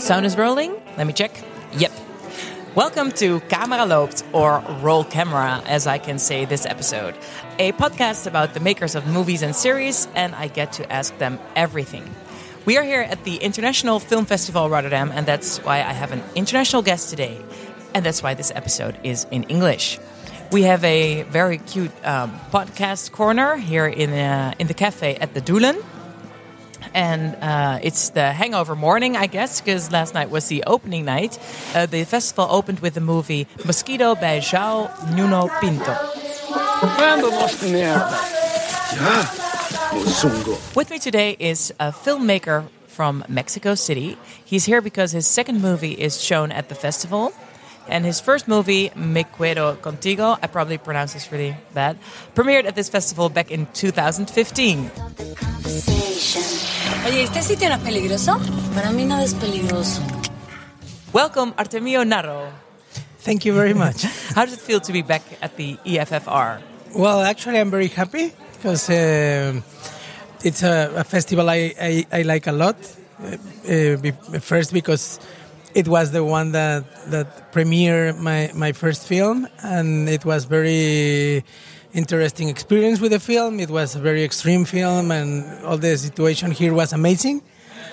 Sound is rolling. Let me check. Yep. Welcome to Camera Loopt, or Roll Camera, as I can say this episode. A podcast about the makers of movies and series, and I get to ask them everything. We are here at the International Film Festival Rotterdam, and that's why I have an international guest today. And that's why this episode is in English. We have a very cute um, podcast corner here in, uh, in the cafe at the Doelen and uh, it's the hangover morning, I guess, because last night was the opening night. Uh, the festival opened with the movie Mosquito by João Nuno Pinto. With me today is a filmmaker from Mexico City. He's here because his second movie is shown at the festival. And his first movie, Me Quedo Contigo, I probably pronounced this really bad, premiered at this festival back in 2015. Oye, ¿este sitio no es peligroso? Para mí nada es peligroso. Welcome, Artemio Narro. Thank you very much. How does it feel to be back at the IFFR? well, actually, I'm very happy because uh, it's a, a festival I, I, I, like a lot. Uh, uh, be, first, because it was the one that that premiered my, my first film, and it was very interesting experience with the film. It was a very extreme film, and all the situation here was amazing.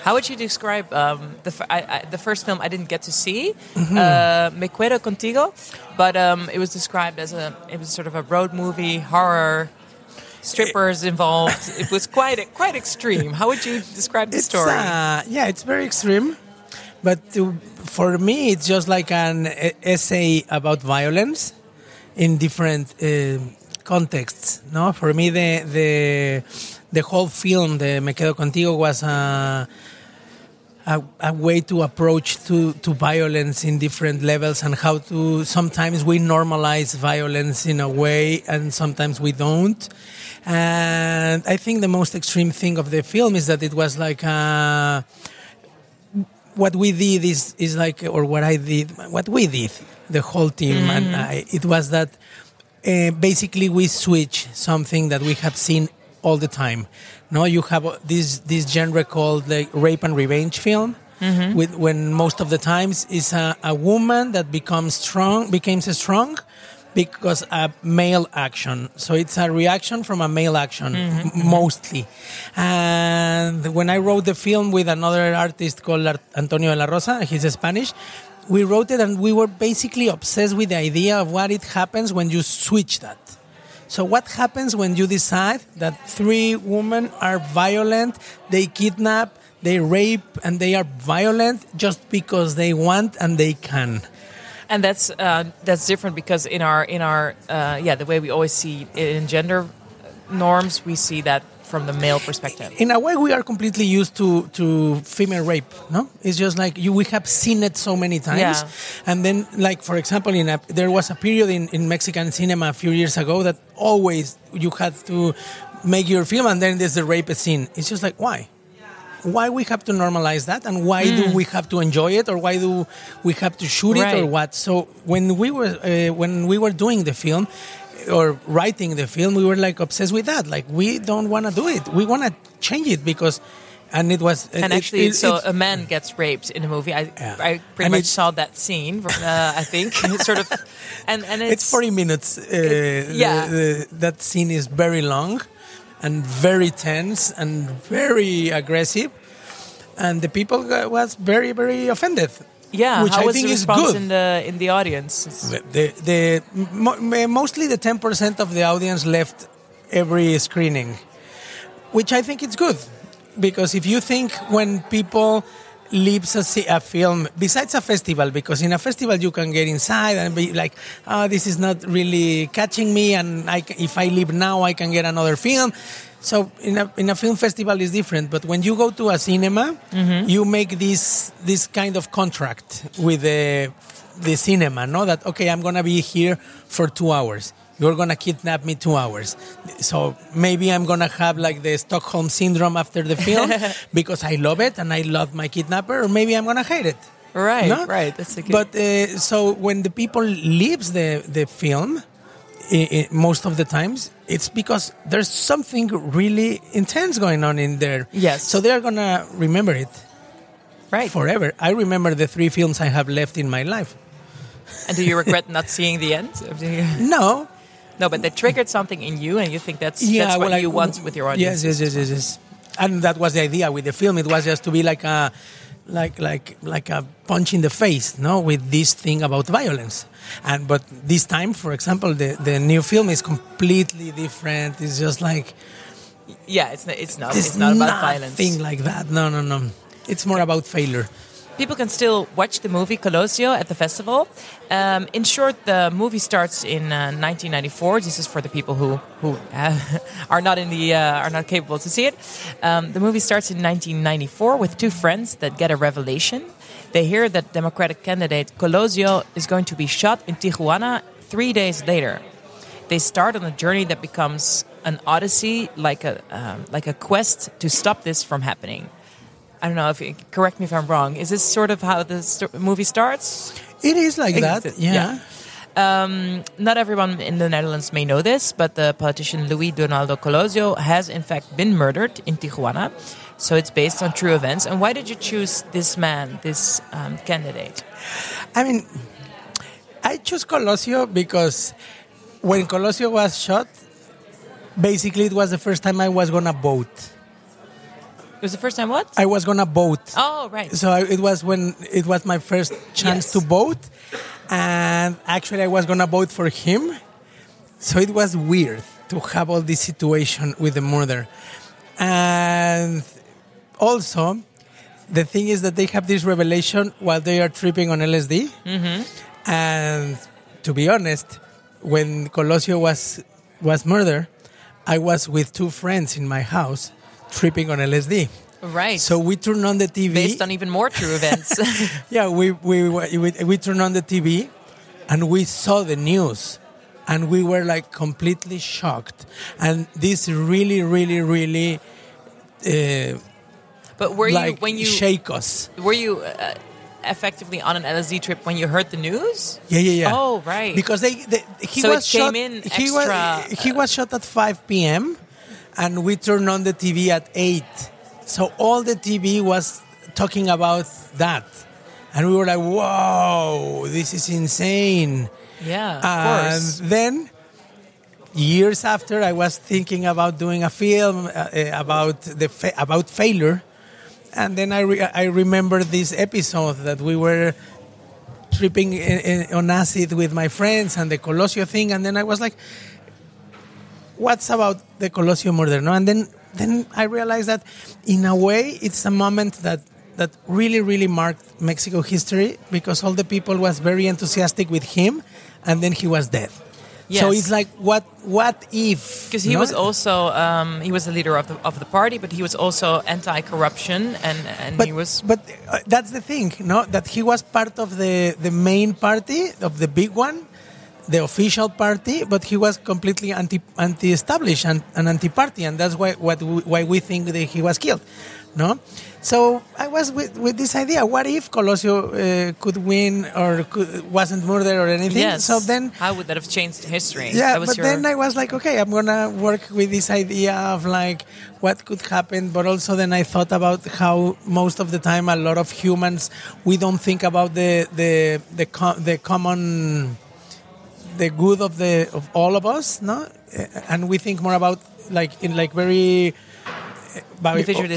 How would you describe um, the, I, I, the first film I didn't get to see, mm-hmm. uh, Me Quedo Contigo, but um, it was described as a it was sort of a road movie horror. Strippers involved. it was quite quite extreme. How would you describe the it's, story? Uh, yeah, it's very extreme, but to, for me, it's just like an essay about violence in different uh, contexts. No, for me the the the whole film, the Me Quedo Contigo, was a, a, a way to approach to to violence in different levels and how to sometimes we normalize violence in a way and sometimes we don't. And I think the most extreme thing of the film is that it was like a, what we did is is like or what I did, what we did, the whole team, mm. and I, it was that uh, basically we switch something that we have seen all the time. No, you have this this genre called like rape and revenge film. Mm-hmm. With when most of the times is a, a woman that becomes strong, becomes strong because a male action. So it's a reaction from a male action mm-hmm. mostly. And when I wrote the film with another artist called Antonio de la Rosa, he's Spanish we wrote it and we were basically obsessed with the idea of what it happens when you switch that. So what happens when you decide that three women are violent, they kidnap, they rape, and they are violent just because they want and they can? And that's uh, that's different because in our in our uh, yeah the way we always see it in gender norms we see that from the male perspective. In a way, we are completely used to to female rape. No, it's just like you. We have seen it so many times, yeah. and then, like for example, in a, there was a period in, in Mexican cinema a few years ago that always you had to make your film, and then there's the rape scene. It's just like why. Why we have to normalize that, and why mm. do we have to enjoy it, or why do we have to shoot right. it, or what? So when we were uh, when we were doing the film, or writing the film, we were like obsessed with that. Like we don't want to do it. We want to change it because, and it was. And it, actually, it, so a man gets raped in a movie. I yeah. I pretty and much saw that scene. Uh, I think sort of, and and it's, it's forty minutes. Uh, yeah, the, the, that scene is very long, and very tense and very aggressive, and the people was very very offended yeah, which I think is good. in the in the audience? The, the, the mostly the ten percent of the audience left every screening, which I think it's good because if you think when people leaves a, a, film besides a festival because in a festival you can get inside and be like oh this is not really catching me and I, if i leave now i can get another film so in a in a film festival is different, but when you go to a cinema, mm-hmm. you make this this kind of contract with the the cinema, no? That okay, I'm gonna be here for two hours. You're gonna kidnap me two hours. So maybe I'm gonna have like the Stockholm syndrome after the film because I love it and I love my kidnapper, or maybe I'm gonna hate it. Right, no? right. That's good. But uh, so when the people leaves the the film, most of the times it's because there's something really intense going on in there. Yes. So they're gonna remember it. Right. forever. I remember the three films I have left in my life. And do you regret not seeing the end? of the- No, No, but they triggered something in you, and you think that's yeah, that's what well, I- you want with your audience. Yes, yes, yes, yes, yes. And that was the idea with the film. It was just to be like a, like like like a punch in the face, no, with this thing about violence. And but this time, for example, the the new film is completely different. It's just like Yeah, it's not, it's not it's, it's not about violence. nothing like that. No, no, no. It's more about failure. People can still watch the movie Colosio at the festival. Um, in short, the movie starts in uh, 1994. This is for the people who who uh, are not in the uh, are not capable to see it. Um, the movie starts in 1994 with two friends that get a revelation. They hear that Democratic candidate Colosio is going to be shot in Tijuana three days later. They start on a journey that becomes an odyssey, like a um, like a quest to stop this from happening. I don't know if you, correct me if I'm wrong. Is this sort of how the sto- movie starts? It is like that. it- yeah. Um, not everyone in the Netherlands may know this, but the politician Luis Donaldo Colosio has in fact been murdered in Tijuana. So it's based on true events. And why did you choose this man, this um, candidate? I mean, I chose Colosio because when Colosio was shot, basically it was the first time I was gonna vote. It was the first time what? I was gonna vote. oh, right. So I, it was when it was my first chance Yes. to vote, and actually I was gonna vote for him. So it was weird to have all this situation with the murder, and also the thing is that they have this revelation while they are tripping on LSD, mm-hmm. and to be honest, when Colosio was was murdered, I was with two friends in my house tripping on LSD. Right. So we turned on the TV. based on even more true events. yeah, we, we, we, we turned on the TV and we saw the news and we were like completely shocked. And this really, really, really uh, but were you when you shake us. were you uh, effectively on an LSD trip when you heard the news? Yeah, yeah, yeah. Oh, right. Because they, they he So was shot. in he was extra, he was shot at five p.m. and we turned on the TV at eight. So all the TV was talking about that, and we were like, "Whoa, this is insane!" Yeah, of and course. then years after, I was thinking about doing a film uh, uh, about the fa- about failure, and then I re- I remember this episode that we were tripping in, in, on acid with my friends and the Colosio thing, and then I was like, "What's about the Colosio murder?" No, and then then I realized that in a way it's a moment that that really really marked Mexico history because all the people was very enthusiastic with him, and then he was dead. So it's like what what if? Because he no? was also um, he was the leader of the of the party, but he was also anti-corruption, and and but, he was but uh, that's the thing, no? That he was part of the the main party of the big one, the official party, but he was completely anti anti-established and, and anti-party, and that's why what we, why we think that he was killed, no? So I was with, with this idea: what if Colosio uh, could win or could, wasn't murdered or anything? yes. So then how would that have changed history? yeah, that was but your, then I was like, okay, I'm gonna work with this idea of like what could happen. But also then I thought about how most of the time a lot of humans we don't think about the the the co- the common the good of the of all of us, no, and we think more about like in like very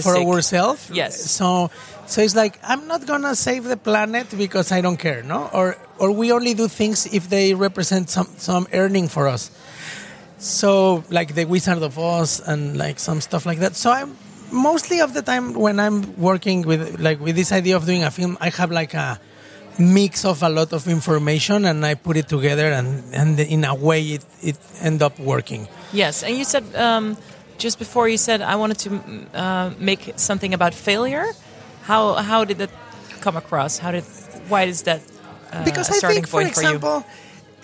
for ourselves. Yes. So so it's like I'm not gonna save the planet because I don't care, no? Or or we only do things if they represent some some earning for us. So like the Wizard of Oz and like some stuff like that. So I'm mostly of the time when I'm working with like with this idea of doing a film, I have like a mix of a lot of information and I put it together and and in a way it it end up working. yes, and you said um, just before you said I wanted to uh, make something about failure. How how did that come across? How did why is that uh, because a I starting think, for point for you? example,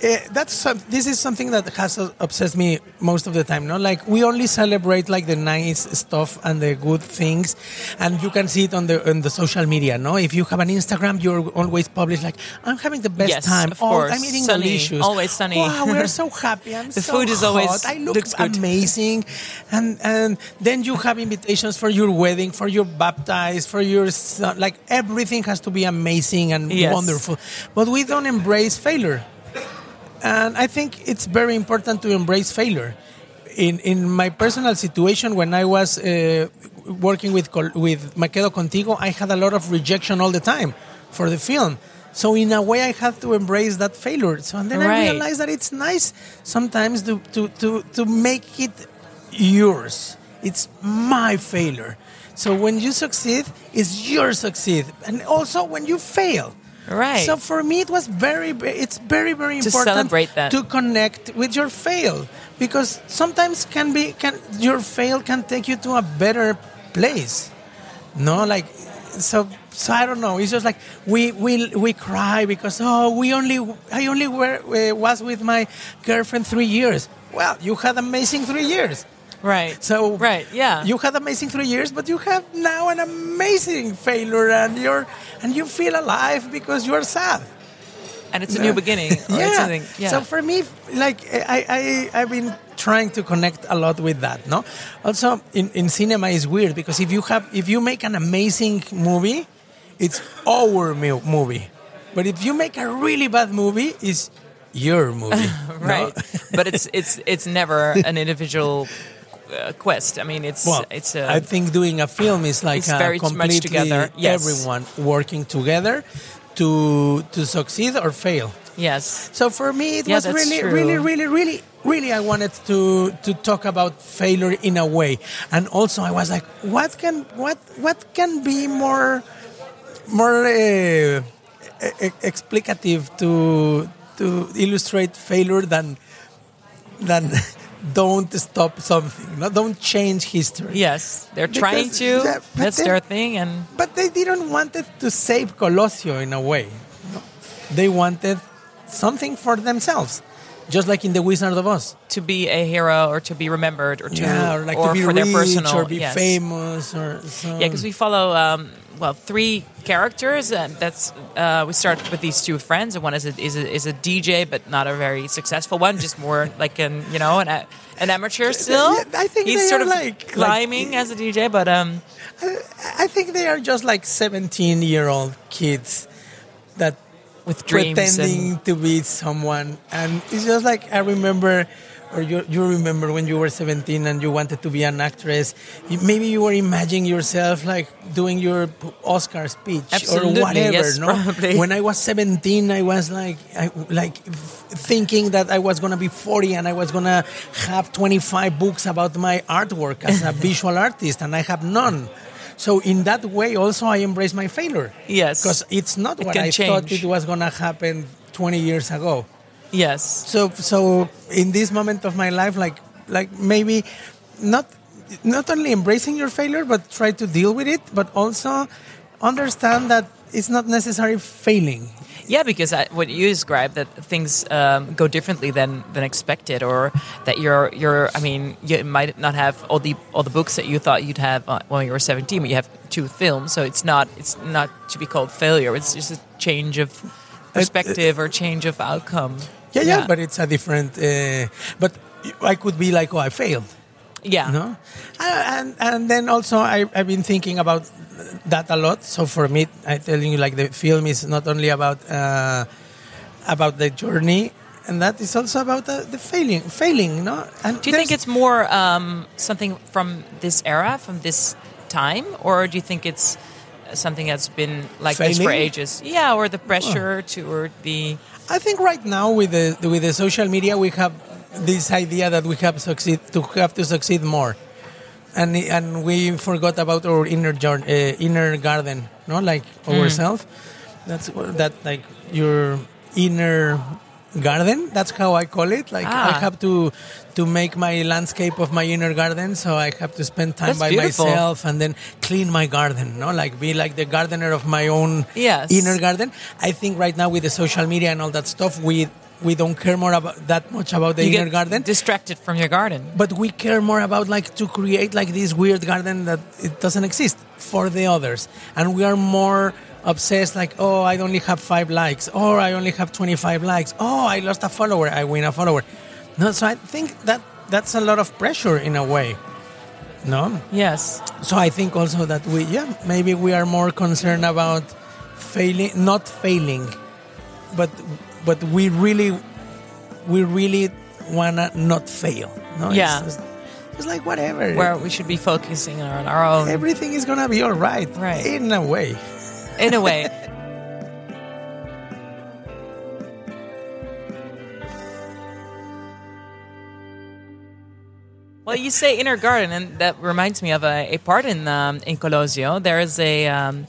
uh, that's this is something that has uh, obsessed me most of the time. No, like we only celebrate like the nice stuff and the good things, and you can see it on the on the social media. No, if you have an Instagram, you're always published like I'm having the best Yes, time. of oh, course. I'm eating Sunny, delicious. always sunny. Wow, we're so happy. I'm The so food is always- hot. I look amazing, and and then you have invitations for your wedding, for your baptize, for your son. Like everything has to be amazing and Yes. wonderful, but we don't embrace failure and I think it's very important to embrace failure. In in my personal situation, when I was uh, working with with Me Quedo Contigo, I had a lot of rejection all the time for the film. So in a way, I had to embrace that failure. So and then I realized that it's nice sometimes to to to to make it yours. It's my failure. So when you succeed, it's your succeed, and also when you fail. Right. So for me, it was very, it's very, very To important celebrate that. to connect with your fail because sometimes can be can your fail can take you to a better place. No, like so. So I don't know. It's just like we we we cry because oh we only I only were, uh, was with my girlfriend three years. Well, you had amazing three years. Right. So right. Yeah. you had amazing three years, but you have now an amazing failure, and you're and you feel alive because you are sad. and it's a new beginning. Something. Yeah. So for me, like I, I, I've been trying to connect a lot with that. No, also in, in cinema is weird because if you have if you make an amazing movie, it's our movie, but if you make a really bad movie, it's your movie. no? right. but it's it's it's never an individual uh, quest. I mean, it's Well, it's a I think doing a film is like It's a very much together, yes. everyone working together to to succeed or fail. yes. So for me, it Yeah, was really, true. really, really, really, really. I wanted to to talk about failure in a way, and also I was like, what can what what can be more more uh, explicative to to illustrate failure than than don't stop something, no, don't change history. Yes, they're trying to. yeah, That's then- their thing, and But they didn't want it to save Colosio in a way. They wanted something for themselves, just like in The Wizard of Oz. to be a hero or to be remembered or to yeah, or like or to be for rich their personal or be yes. famous or so. Yeah, because we follow um, well three characters. And that's uh, we start with these two friends, and one is a, is a is a DJ, but not a very successful one, just more like an you know an an amateur still. yeah, I think he's they sort are of like- climbing like- as a DJ, but um, I think they are just like seventeen-year-old kids that with dreams pretending and to be someone, and it's just like I remember. Or you, you remember when you were 17 and you wanted to be an actress? Maybe you were imagining yourself like doing your Oscar speech Absolutely, or whatever. yes, no, probably. when I was 17, I was like, I, like thinking that I was gonna be 40 and I was gonna have 25 books about my artwork as a visual artist, and I have none. So in that way, also I embrace my failure. Yes. because it's not It what I thought it was gonna happen 20 years ago. Yes, So so in this moment of my life, like like maybe not not only embracing your failure, but try to deal with it, but also understand that it's not necessarily failing. yeah, because I, what you described that things um, go differently than than expected, or that you're you're. I mean, you might not have all the all the books that you thought you'd have uh, when you were 17, but you have two films, so it's not it's not to be called failure. It's just a change of perspective or change of outcome. Yeah, yeah, but it's a different. Uh, but I could be like, oh, I failed. yeah, No, Uh, and and then also I I've been thinking about that a lot. So for me, I'm telling you like the film is not only about uh, about the journey, and that is also about the, the failing, failing. No, and Do you think it's more um, something from this era, from this time, or do you think it's something that's been like this for ages? Yeah, or the pressure to, or the I think right now with the with the social media we have this idea that we have succeed to have to succeed more, and and we forgot about our inner uh, inner garden, no, like ourselves. That's that like your inner garden. That's how I call it. Like I Ah. have to to make my landscape of my inner garden, so I have to spend time That's by beautiful. myself and then clean my garden. No, like be like the gardener of my own Yes. inner garden. I think right now with the social media and all that stuff, we we don't care more about that much about the you inner garden. distracted from your garden. but we care more about like to create like this weird garden that it doesn't exist for the others and we are more obsessed like oh i only have five likes or i only have 25 likes oh i lost a follower i win a follower no so i think that that's a lot of pressure in a way no Yes. so i think also that we yeah maybe we are more concerned about failing not failing but but we really we really wanna not fail no Yeah. it's, just- it's like whatever Where we should be focusing on our own, everything is gonna be all right Right. in a way in a way. Well, you say inner garden, and that reminds me of a, a part in um, in Colosio. There is a. Um,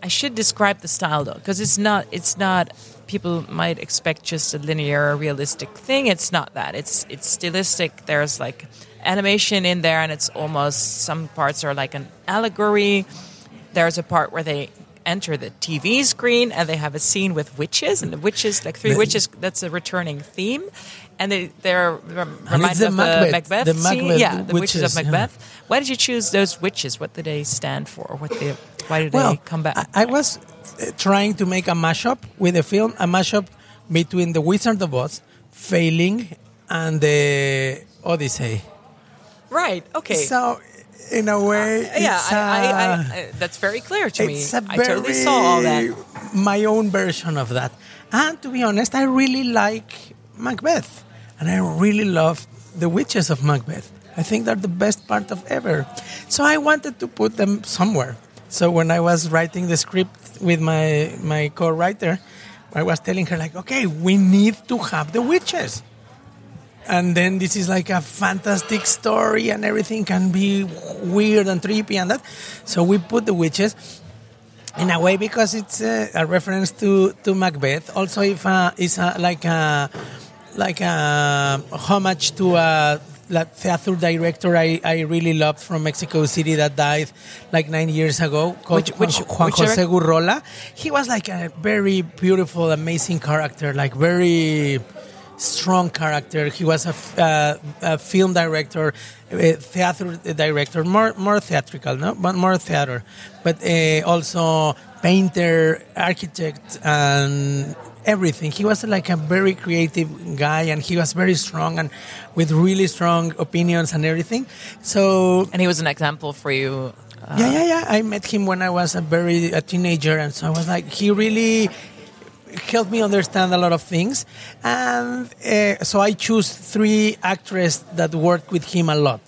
I should describe the style though, because it's not. It's not. People might expect just a linear, realistic thing. It's not that. It's it's stylistic. There's like animation in there, and it's almost some parts are like an allegory. There's a part where they enter the TV screen and they have a scene with witches, and the witches, like three The- witches, that's a returning theme. And they, they're rem- And it's reminded the of Macbeth- the Macbeth the scene. Macbeth yeah, the witches, witches, of yeah. Macbeth. Why did you choose those witches? What do they stand for? What they, why did well they come back? I, I was uh, trying to make a mashup with the film a mashup between the wizard of oz failing and the odyssey right. Okay. so in a uh, way yeah, it's I, I, I, a- I, that's very clear to me. I totally saw all that. my own version of that. And to be honest, I really like Macbeth, and I really love the witches of Macbeth. I think they're the best part of ever. So I wanted to put them somewhere. So when I was writing the script with my my co-writer, I was telling her like, okay, we need to have the witches and then this is like a fantastic story and everything can be weird and trippy and that. So we put the witches in a way because it's a, a reference to, to Macbeth. Also if uh, it's a, like a like a homage to uh, a like theater director I, I really loved from Mexico City that died like nine years ago called Which- which- Juan which Jose Gurrola. He was like a very beautiful, amazing character, like very strong character. He was a, uh, a film director, a theater director, more more theatrical, no, but more theater, but uh, also painter, architect, and everything. He was like a very creative guy, and he was very strong and with really strong opinions and everything. So And he was an example for you. Uh, yeah, yeah, yeah. I met him when I was a very a teenager, and so I was like, he really helped me understand a lot of things, and uh, so I choose three actresses that worked with him a lot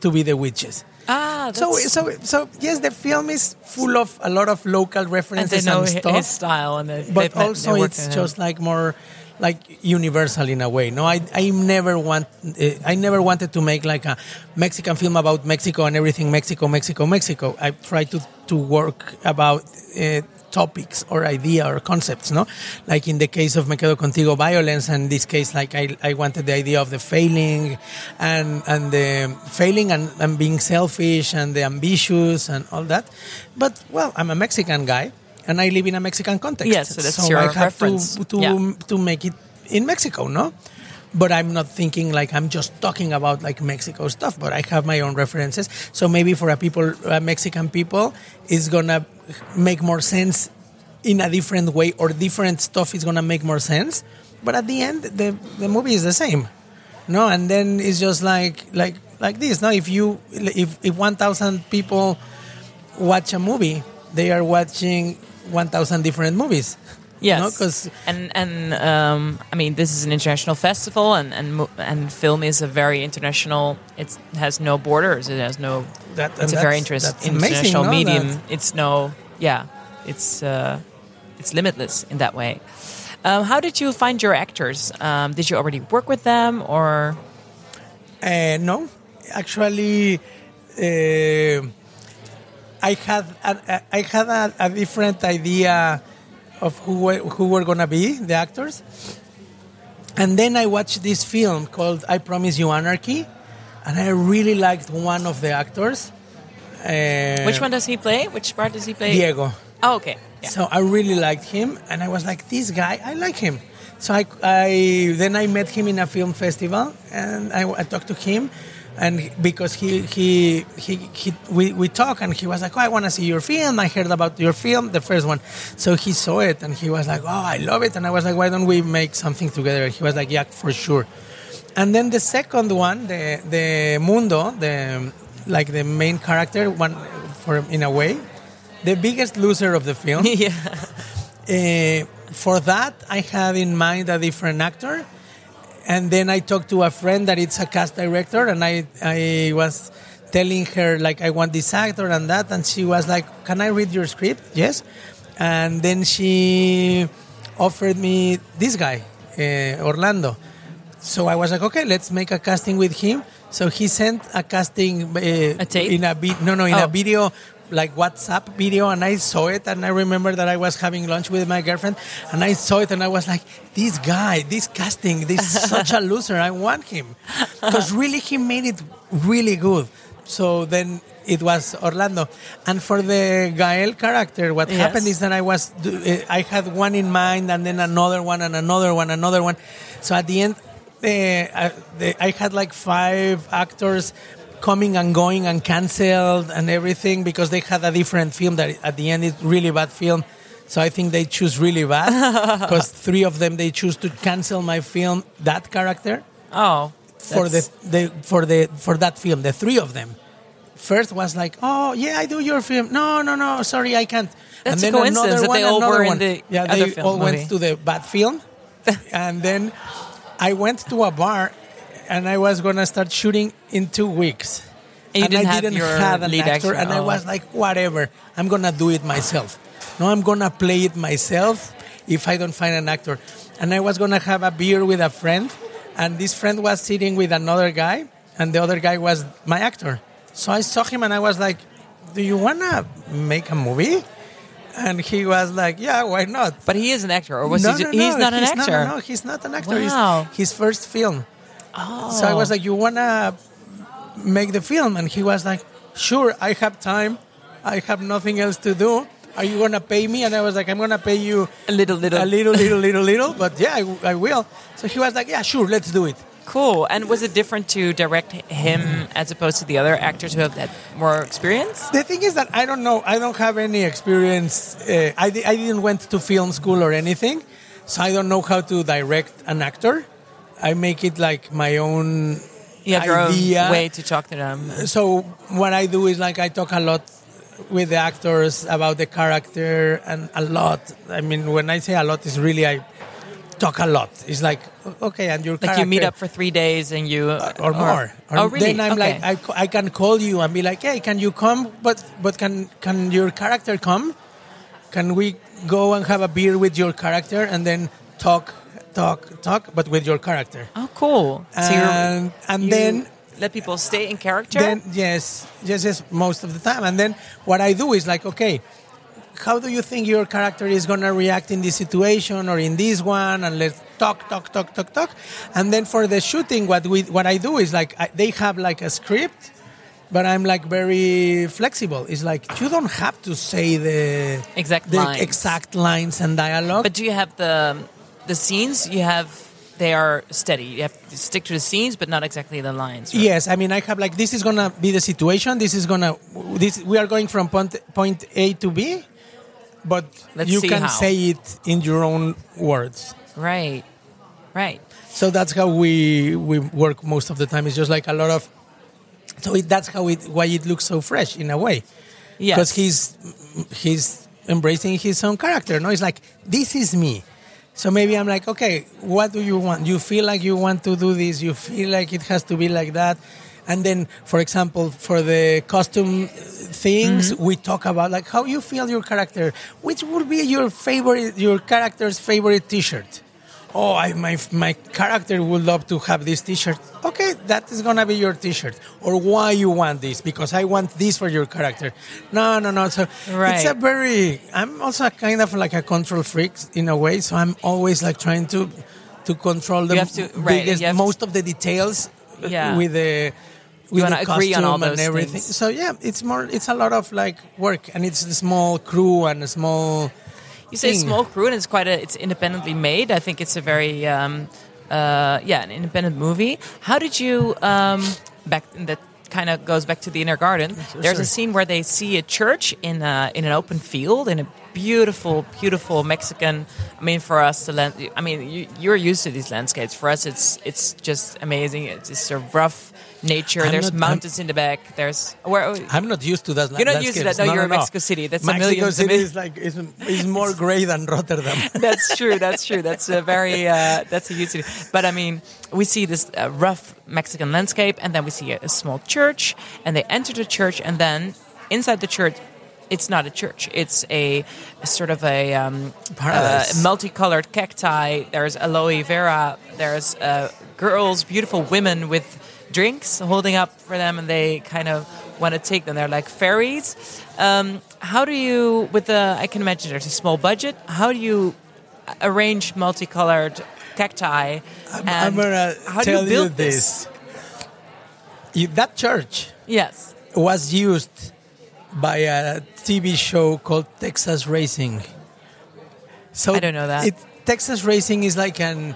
to be the witches. Ah, that's, So, so, so yes, the film is full of a lot of local and references know and, stuff. his style, and they, but also it's just like more like universal in a way no? I i never want uh, i never wanted to make like a mexican film about mexico and everything mexico mexico mexico. I try to to work about uh, topics or idea or concepts no like in the case of me quedo contigo violence and this case like i i wanted the idea of the failing and and the failing and, and being selfish and the ambitious and all that but well i'm a mexican guy and I live in a Mexican context. Yes, so that's your I have reference. to to, Yeah. to make it in Mexico, no? But I'm not thinking like I'm just talking about like Mexico stuff. But I have my own references. So maybe for a people, uh, Mexican people, it's gonna make more sense in a different way, or different stuff is gonna make more sense. But at the end, the the movie is the same, no? And then it's just like like like this. No, if you if if one thousand people watch a movie, they are watching 1,000 different movies. Yes, No, 'cause- and and um, I mean this is an international festival, and and and film is a very international. It has no borders. It has no. That- it's a very interest, that's amazing, international no? medium. It's no, yeah, it's uh, it's limitless in that way. Um, how did you find your actors? Um, did you already work with them, or Uh, no, actually, uh, I had a, I had a, a different idea of who were, who were gonna be the actors, and then I watched this film called "I Promise You Anarchy," and I really liked one of the actors. Uh, which one does he play? Which part does he play? Diego. Oh, okay. Yeah. So I really liked him, and I was like, this guy, I like him. So I, I then I met him in a film festival, and I, I talked to him, and because he he he, he we, we talked, and he was like, "Oh, I want to see your film. I heard about your film, the first one." So he saw it, and he was like, "Oh, I love it." And I was like, "Why don't we make something together?" He was like, "Yeah, for sure." And then the second one, the the Mundo, the like the main character, one for in a way, the biggest loser of the film. yeah. Uh, for that, I had in mind a different actor, and then I talked to a friend that it's a cast director, and I I was telling her like I want this actor and that, and she was like, "Can I read your script?" Yes, and then she offered me this guy, uh, Orlando. So I was like, okay, let's make a casting with him. So he sent a casting uh, A tape? in a vi- no no in Oh. a video like WhatsApp video, and I saw it, and I remember that I was having lunch with my girlfriend, and I saw it, and I was like, this guy, this casting, this is such a loser. I want him because really he made it really good. So then it was Orlando, and for the Gael character, what Yes. happened is that I was uh, I had one in mind, and then another one, and another one, another one. So at the end, uh, uh, the, I had like five actors coming and going and cancelled and everything because they had a different film that at the end is really bad film. So I think they choose really bad because three of them they choose to cancel my film that character Oh. for the, the for the for that film. The three of them. First was like, oh yeah, I do your film. No, no, no, sorry, I can't. That's a coincidence that they all were in one. the yeah, other they film all movie. went to the bad film, and then I went to a bar, and I was gonna start shooting in two weeks. And didn't I didn't have an lead actor, actor. and I Oh. was like, whatever, I'm gonna do it myself. No, I'm gonna play it myself if I don't find an actor. And I was gonna have a beer with a friend, and this friend was sitting with another guy, and the other guy was my actor. So I saw him, and I was like, "Do you wanna make a movie?" And he was like, "Yeah, why not?" But he is an actor, or was no, he? no, Ju- he's no, not an actor. No, no, no, he's not an actor. Wow. It's his first film. Oh. So I was like, "You wanna make the film?" And he was like, "Sure, I have time. I have nothing else to do. Are you gonna pay me?" And I was like, "I'm gonna pay you a little, little, a little, little, little, little, but yeah, I, I will." So he was like, "Yeah, sure, let's do it." Cool. And was it different to direct him as opposed to the other actors who have had more experience? The thing is that I don't know. I don't have any experience. Uh, I, I didn't went to film school or anything, so I don't know how to direct an actor. I make it like my own You have your idea. own way to talk to them. so what I do is like I talk a lot with the actors about the character and a lot. I mean, when I say a lot, it's really I talk a lot. It's like okay, and your Like you meet up for three days and you uh, or more. Or oh, really? Then I'm Okay. like, I, I can call you and be like, hey, can you come? But but can can your character come? Can we go and have a beer with your character and then talk, talk, talk, but with your character? oh, cool. So And and you then let people stay in character. then yes, yes, yes, most of the time. And then what I do is like, okay, how do you think your character is gonna react in this situation or in this one? And let's talk, talk, talk, talk, talk. And then for the shooting, what we what I do is like I, they have like a script, but I'm like very flexible. It's like you don't have to say the Exact the lines. exact lines and dialogue. But do you have the the scenes? You have they are steady. You have to stick to the scenes, but not exactly the lines. right? Yes, I mean I have like this is gonna be the situation. This is gonna this we are going from point point A to B, but Let's you can how. say it in your own words. Right. Right. So that's how we we work most of the time. It's just like a lot of. So it, that's how it why it looks so fresh in a way Yes. because he's he's embracing his own character. No, it's like this is me. So maybe I'm like, okay, what do you want? You feel like you want to do this. You feel like it has to be like that. And then, for example, for the costume things, we talk about like how you feel your character. Which would be your favorite, your character's favorite T-shirt? Oh, I, my my character would love to have this T-shirt. Okay, that is gonna be your T-shirt. Or why you want this? Because I want this for your character. No, no, no. So it's a very. I'm also kind of like a control freak in a way. So I'm always like trying to to control the to- right, biggest, to- most of the details uh, Yeah. with the. With wanna the agree on all costume and those everything. things. So yeah, it's more. It's a lot of like work, and it's a small crew and a small. You say thing. small crew, and it's quite a. It's independently made. I think it's a very, um, uh, yeah, an independent movie. How did you um, back that kind of goes back to the inner garden? There's a scene where they see a church in a, in an open field in a beautiful, beautiful Mexican. I mean, for us, the land. I mean, you, you're used to these landscapes. For us, it's it's just amazing. It's just a rough nature. I'm There's not- I'm- mountains in the back. There's where. I'm not used to that. You're not used to that. landscapes. No, you're in Mexico City. That's a Mexico million to City is like is, is more grey than Rotterdam. that's true. That's true. That's a very uh, that's a huge city. But I mean, we see this uh, rough Mexican landscape, and then we see a, a small church, and they enter the church, and then inside the church. It's not a church. It's a, a sort of a um, uh, multicolored cacti. There's aloe vera. There's uh, girls, beautiful women with drinks holding up for them, and they kind of want to take them. They're like fairies. Um, how do you, with the? I can imagine there's a small budget. How do you arrange multicolored cacti? I'm, I'm gonna how tell do you build you this. You- that church Yes. was used by a TV show called Texas Rising. So I don't know that. It, Texas Rising is like an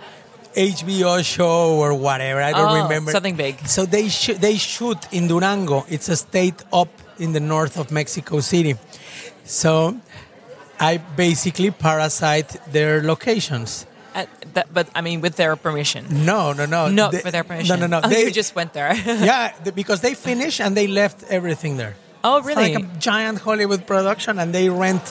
HBO show or whatever. I don't Oh, remember something big. So they sh- they shoot in Durango. It's a state up in the north of Mexico City. So I basically parasite their locations. Uh, that, but I mean, with their permission. No, no, no. No, They- with their permission. No, no, no. Oh, They- you just went there. yeah, the, because they finished and they left everything there. Oh, It's really? like a giant Hollywood production, and they rent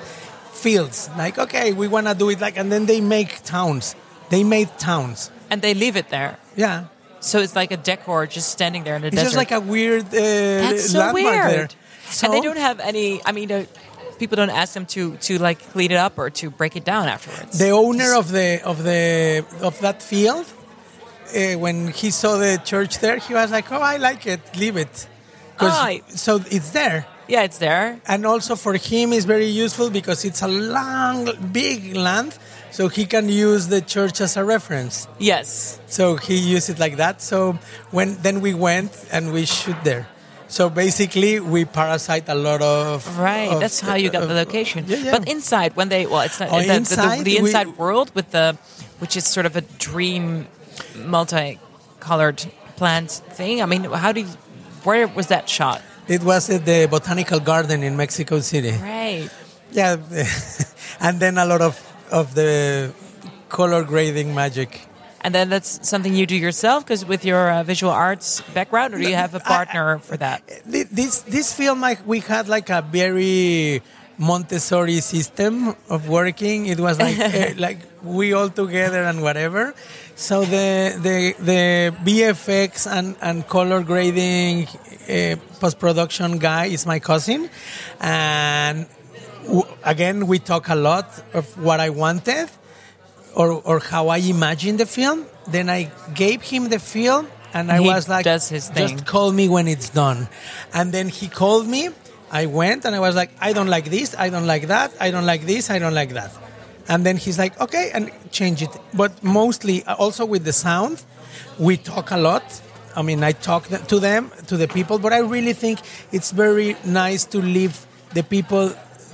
fields. Like, okay, we want to do it like, and then they make towns. They made towns. and they leave it there. Yeah, So it's like a decor just standing there in the it's desert. just like a weird uh, That's so landmark weird. there. So and they don't have any. I mean, uh, people don't ask them to to like clean it up or to break it down afterwards. the owner of the of the of that field, uh, when he saw the church there, he was like, "Oh, I like it. Leave it." Ah, so it's there. yeah, it's there. and also for him it's very useful because it's a long big land so he can use the church as a reference Yes. so he used it like that so when then we went and we shoot there so basically we parasite a lot of Right. of- That's how you got the of- location. yeah, yeah. But inside, when they well, it's not Oh, the, the- the, inside we- inside world with the which is sort of a dream, multi-colored plant thing. I mean, how do you? Where was that shot? it was at the botanical garden in mexico city Right. yeah and then a lot of of the color grading magic And then that's something you do yourself because with your uh, visual arts background, or do you have a partner for that? This this film like, we had like a very Montessori system of working. It was like eh, like we all together and whatever. So the the the VFX and and color grading uh, post production guy is my cousin, and w- again we talk a lot of what I wanted or, or how I imagined the film. Then I gave him the film, and I He was like, does his thing. "Just call me when it's done." And then he called me. I went, and I was like, "I don't like this. I don't like that. I don't like this. I don't like that." And then he's like, "Okay," and change it. But mostly, uh, also with the sound, we talk a lot. I mean, I talk to them, to the people, but I really think it's very nice to leave the people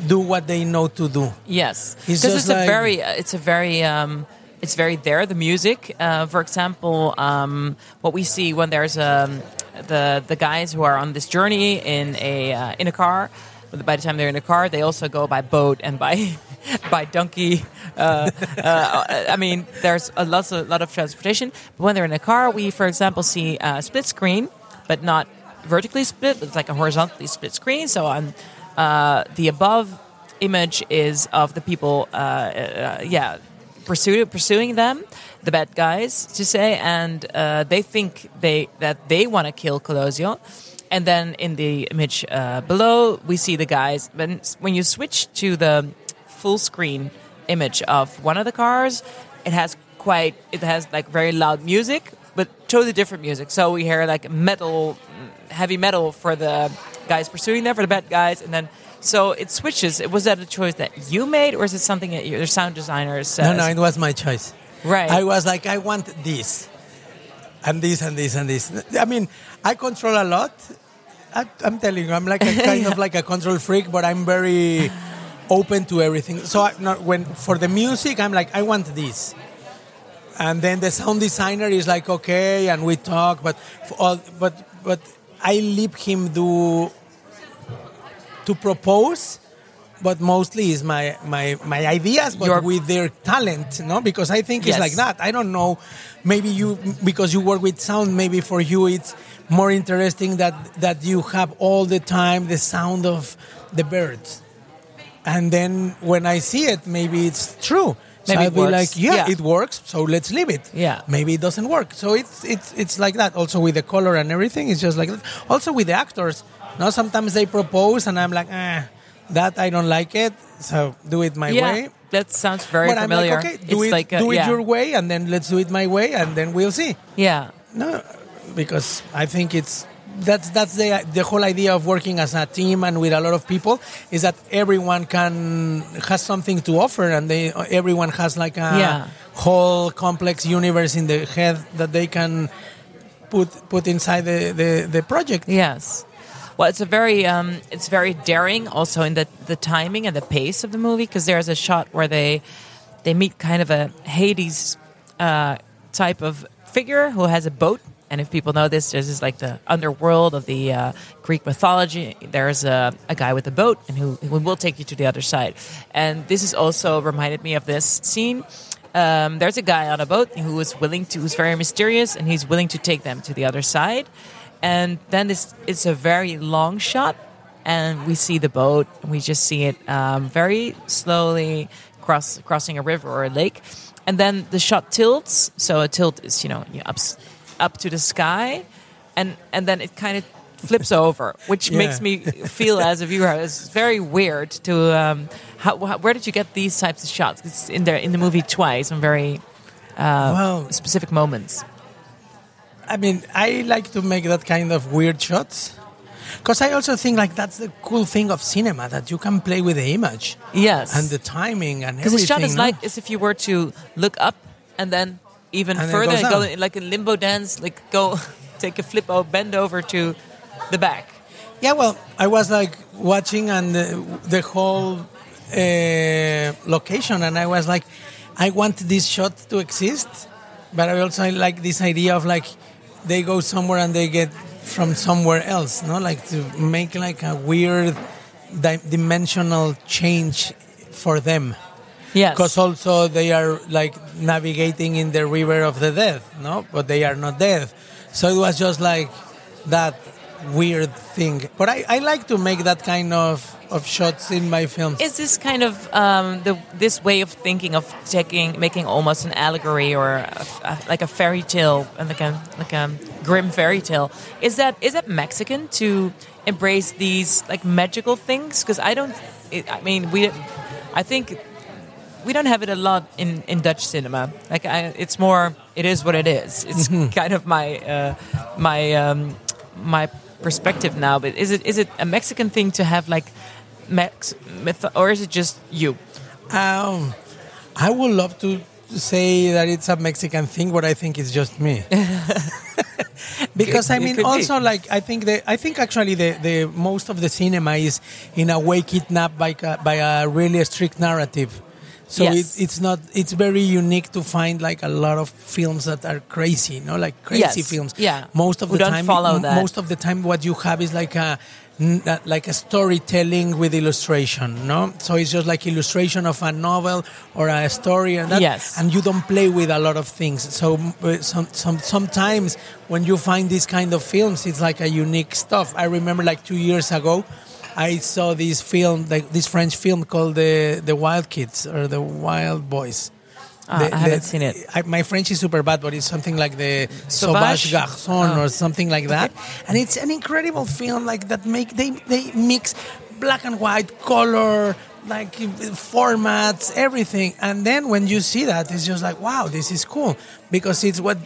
do what they know to do. Yes, because just it's a very, uh, it's a very, um, it's very there. The music, uh, for example, um, what we see when there's um, the the guys who are on this journey in a uh, in a car. By the time they're in a car, they also go by boat and by by donkey. Uh, uh, I mean, there's a lot of lot of transportation. But when they're in a car, we, for example, see a split screen, but not vertically split. It's like a horizontally split screen. So on uh, the above image is of the people, uh, uh, yeah, pursuing pursuing them, the bad guys, to say, and uh, they think they that they want to kill Colosio. And then in the image uh, below, we see the guys. When when you switch to the full screen image of one of the cars, it has quite it has like very loud music, but totally different music. So we hear like metal, heavy metal for the guys pursuing them for the bad guys, and then so it switches. Was that a choice that you made, or is it something that your sound designer says? No, no, it was my choice. Right. I was like, I want this, and this, and this, and this. I mean, I control a lot. I, I'm telling you, I'm like a kind of like a control freak, but I'm very open to everything. So I, not, when for the music, I'm like, I want this, and then the sound designer is like, okay, and we talk, but all, but but I leave him do to propose. But mostly is my, my, my ideas, but Your- with their talent, no? Because I think Yes. it's like that. I don't know. Maybe you, because you work with sound, maybe for you it's more interesting that that you have all the time the sound of the birds, and then when I see it, maybe it's true. So Maybe be works. like, yeah, Yeah. it works. So let's leave it. Yeah. Maybe it doesn't work. So it's it's it's like that. Also with the color and everything, it's just like that. Also with the actors, no, sometimes they propose and I'm like, ah, that I don't like it. So do it my yeah, way. that sounds very but familiar. I'm like, okay, do it's it, like a- do it yeah. your way, and then let's do it my way, and then we'll see. Yeah. No, because I think it's that's that's the the whole idea of working as a team and with a lot of people is that everyone can has something to offer, and they everyone has like a Yeah. whole complex universe in the head that they can put put inside the the, the project. Yes. Well, it's a very um, it's very daring also in the the timing and the pace of the movie because there's a shot where they they meet kind of a Hades uh, type of figure who has a boat. And if people know this, this is like the underworld of the uh, Greek mythology. There's a, a guy with a boat, and who, who will take you to the other side. And this is also reminded me of this scene. Um, there's a guy on a boat who is willing to, who's very mysterious, and he's willing to take them to the other side and then it's it's a very long shot and we see the boat and we just see it um, very slowly cross crossing a river or a lake. And then the shot tilts so a tilt is you know you up up to the sky and and then it kind of flips over which Yeah. makes me feel as a viewer it's very weird to um, how, how, where did you get these types of shots? It's in there in the movie twice on very well, specific moments I mean, I like to make that kind of weird shots. Because I also think like that's the cool thing of cinema that you can play with the image yes and the timing and everything. Because the shot is no? like as if you were to look up and then even And further and go like a limbo dance, like go take a flip out, bend over to the back. Yeah, well, I was like watching and the, the whole uh, location, and I was like, I want this shot to exist, but I also like this idea of like they go somewhere and they get from somewhere else, no, like to make like a weird di- dimensional change for them. Yes. Because also they are like navigating in the river of the death, no? But they are not dead. So it was just like that weird thing. But I, I like to make that kind of, of shots in my films. is this kind of um, the this way of thinking of taking making almost an allegory or a, a, like a fairy tale and like a like a grim fairy tale? Is that is that Mexican to embrace these like magical things? Because I don't it, I mean we I think we don't have it a lot in, in Dutch cinema. Like I, it's more it is what it is. It's kind of my uh, my um, my perspective now. But is it is it a Mexican thing to have like Mex myth or is it just you Um, I would love to say that it's a Mexican thing, but I think it's just me. because I mean, could be. also like I think the I think actually the, the most of the cinema is in a way kidnapped by a, by a really strict narrative. So Yes. it, it's not. It's very unique to find like a lot of films that are crazy, no, like crazy Yes. films. Yeah. Most of Who the time, follow that. most of the time, what you have is like a like a storytelling with illustration, no? So it's just like illustration of a novel or a story, and that, Yes. and you don't play with a lot of things. So uh, some, some sometimes when you find these kind of films, it's like a unique stuff. I remember like two years ago. I saw this film, like this French film called the the Wild Kids or the Wild Boys. Ah, I haven't seen it. I, my French is super bad, but it's something like the Sauvage? Sauvage Garçon Oh. or something like that. And it's an incredible film, like that. Make they they mix black and white, color, like formats, everything. And then when you see that, it's just like, wow, this is cool because it's what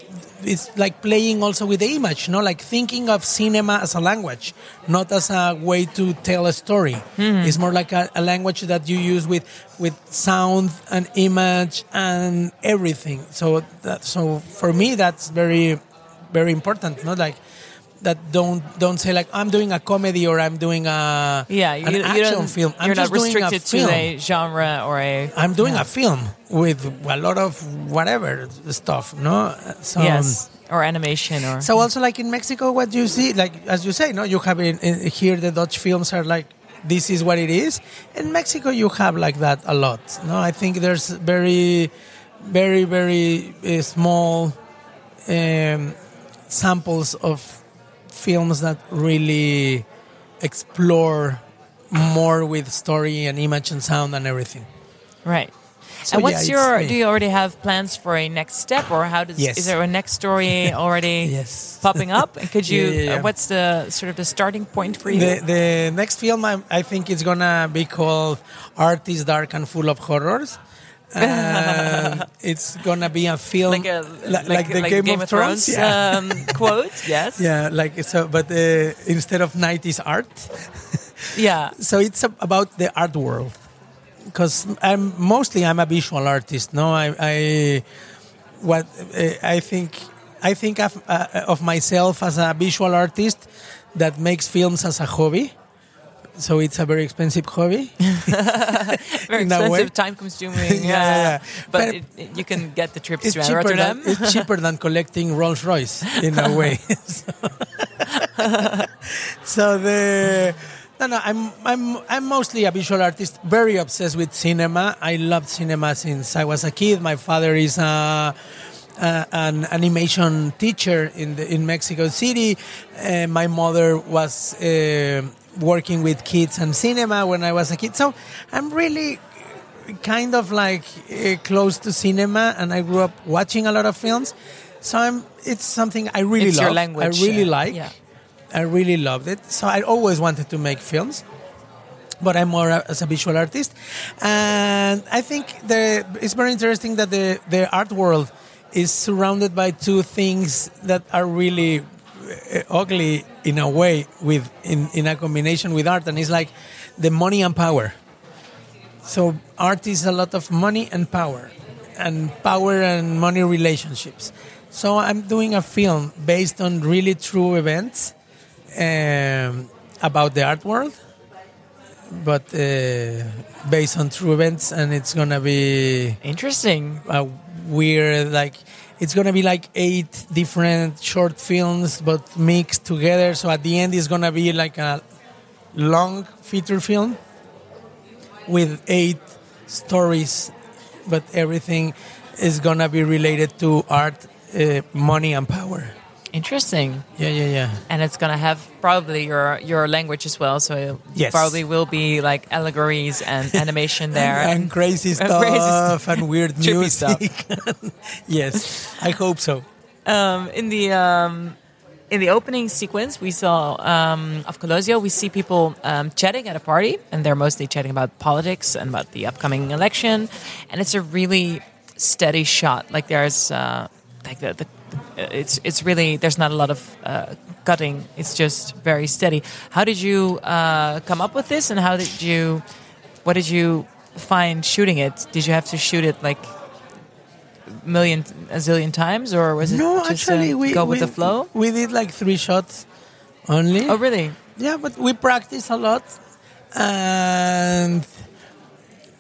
it's like playing also with the image, no? Like thinking of cinema as a language, not as a way to tell a story. Hmm. It's more like a, a language that you use with with sound and image and everything. So that so for me that's very very important, no? Like that don't don't say like I'm doing a comedy or I'm doing a Yeah, you, an action don't, film. I'm you're not a restricted film. to a genre or a. I'm doing a film with a lot of whatever stuff, no? So, yes, or animation or. So also like in Mexico, what do you see, like as you say, no, you have in, in here the Dutch films are like this is what it is. In Mexico, you have like that a lot. No, I think there's very, very, very uh, small um, samples of films that really explore more with story and image and sound and everything. Right. So, and what's yeah, your? Do you already have plans for a next step, or how does? Yes. Is there a next story already Yes. popping up? And could you? Yeah, yeah, what's the sort of the starting point for you? The, the next film, I, I think it's gonna be called Art is Dark and Full of Horrors. And it's gonna be a film like a li- like, the Game, of, Thrones. yeah. um, quote. Yes. yeah, like so, but uh, instead of night is art. Yeah. So it's a, about the art world because I'm mostly I'm a visual artist. No, I, I what uh, I think I think of, uh, of myself as a visual artist that makes films as a hobby. So it's a very expensive hobby. Very in that way. expensive, time consuming. Yeah, yeah, yeah. But, But it, it- you can get the trips to Rotterdam. than, it's cheaper than collecting Rolls Royce in a way. so, so the no no I'm I'm I'm mostly a visual artist, very obsessed with cinema. I loved cinema since I was a kid. My father is a uh, an animation teacher in the, in Mexico City. Uh, my mother was uh, working with kids and cinema when I was a kid. So I'm really kind of like uh, close to cinema, and I grew up watching a lot of films. So I'm, it's something I really It's love. your language, I really uh, like. yeah. I really loved it. So I always wanted to make films but I'm more as a visual artist. And I think the, it's very interesting that the, the art world is surrounded by two things that are really ugly in a way with in, in a combination with art and it's like the money and power so art is a lot of money and power and power and money relationships so i'm doing a film based on really true events um, about the art world but uh, based on true events and it's gonna be Interesting. a weird like it's gonna be like eight different short films but mixed together. So at the end it's gonna be like a long feature film with eight stories but everything is gonna be related to art uh, money and power Interesting. yeah yeah yeah And it's gonna have probably your your language as well. So it Yes. probably will be like allegories and animation there. and, and crazy and stuff crazy stuff. and weird stuff. music yes i hope so um, in the um, in the opening sequence we saw um, of Colosio, we see people um, chatting at a party, and they're mostly chatting about politics and about the upcoming election. And it's a really steady shot. Like there's uh, like the, the it's it's really there's not a lot of uh, cutting. It's just very steady. How did you uh, come up with this, and how did you what did you find shooting it? Did you have to shoot it like a million a zillion times, or was it no just actually uh, we go with we, the flow? we did like three shots only Oh, really? Yeah, but we practice a lot, and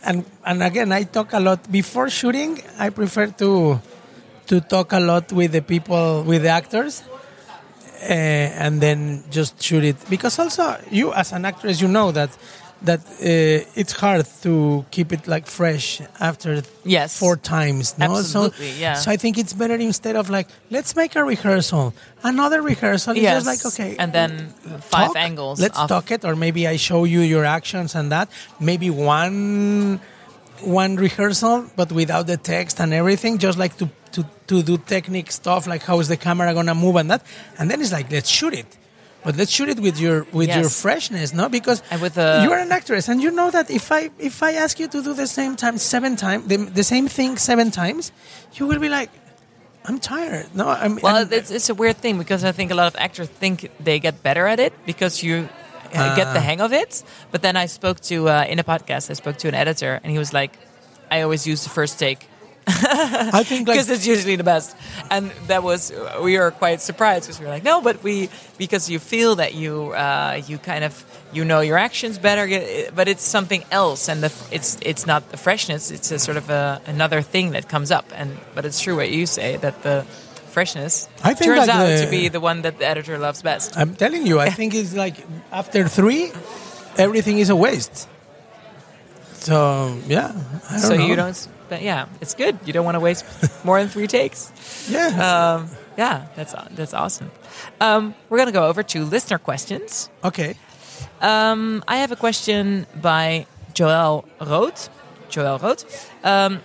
and and again, I talk a lot before shooting. I prefer to to talk a lot with the people, with the actors, uh, and then just shoot it. Because also, you as an actress, you know that that uh, it's hard to keep it like fresh after Yes. four times. No? Absolutely, so, yeah. So I think it's better instead of like let's make a rehearsal, another rehearsal. It's Yes. just like okay, And then five talk. angles Let's of- talk it, or maybe I show you your actions and that. Maybe one one rehearsal, but without the text and everything, just like to to to do technique stuff, like how is the camera gonna move and that. And then it's like let's shoot it. But let's shoot it with your with your freshness, no? Because And with the- you are an actress, and you know that if I if I ask you to do the same time seven times, the, the same thing seven times, you will be like, I'm tired. No, I'm. Well, and- it's, it's a weird thing because I think a lot of actors think they get better at it because you uh, get the Ah. hang of it. But then I spoke to uh, in a podcast, I spoke to an editor, and he was like, "I always use the first take." I think like because it's usually the best. And that was we were quite surprised because we were like, no, but we because you feel that you uh, you kind of you know your actions better, but it's something else, and the, it's it's not the freshness. It's a sort of a, another thing that comes up. And but it's true what you say that the freshness I think turns like out the- to be the one that the editor loves best. I'm telling you, I think it's like after three, everything is a waste. So yeah, so know. you don't. But yeah, it's good. You don't want to waste more than three takes. Yeah. Um, yeah, that's that's awesome. Um, we're gonna go over to listener questions. okay. Um, I have a question by Joel Rood. Joel Rood. Um,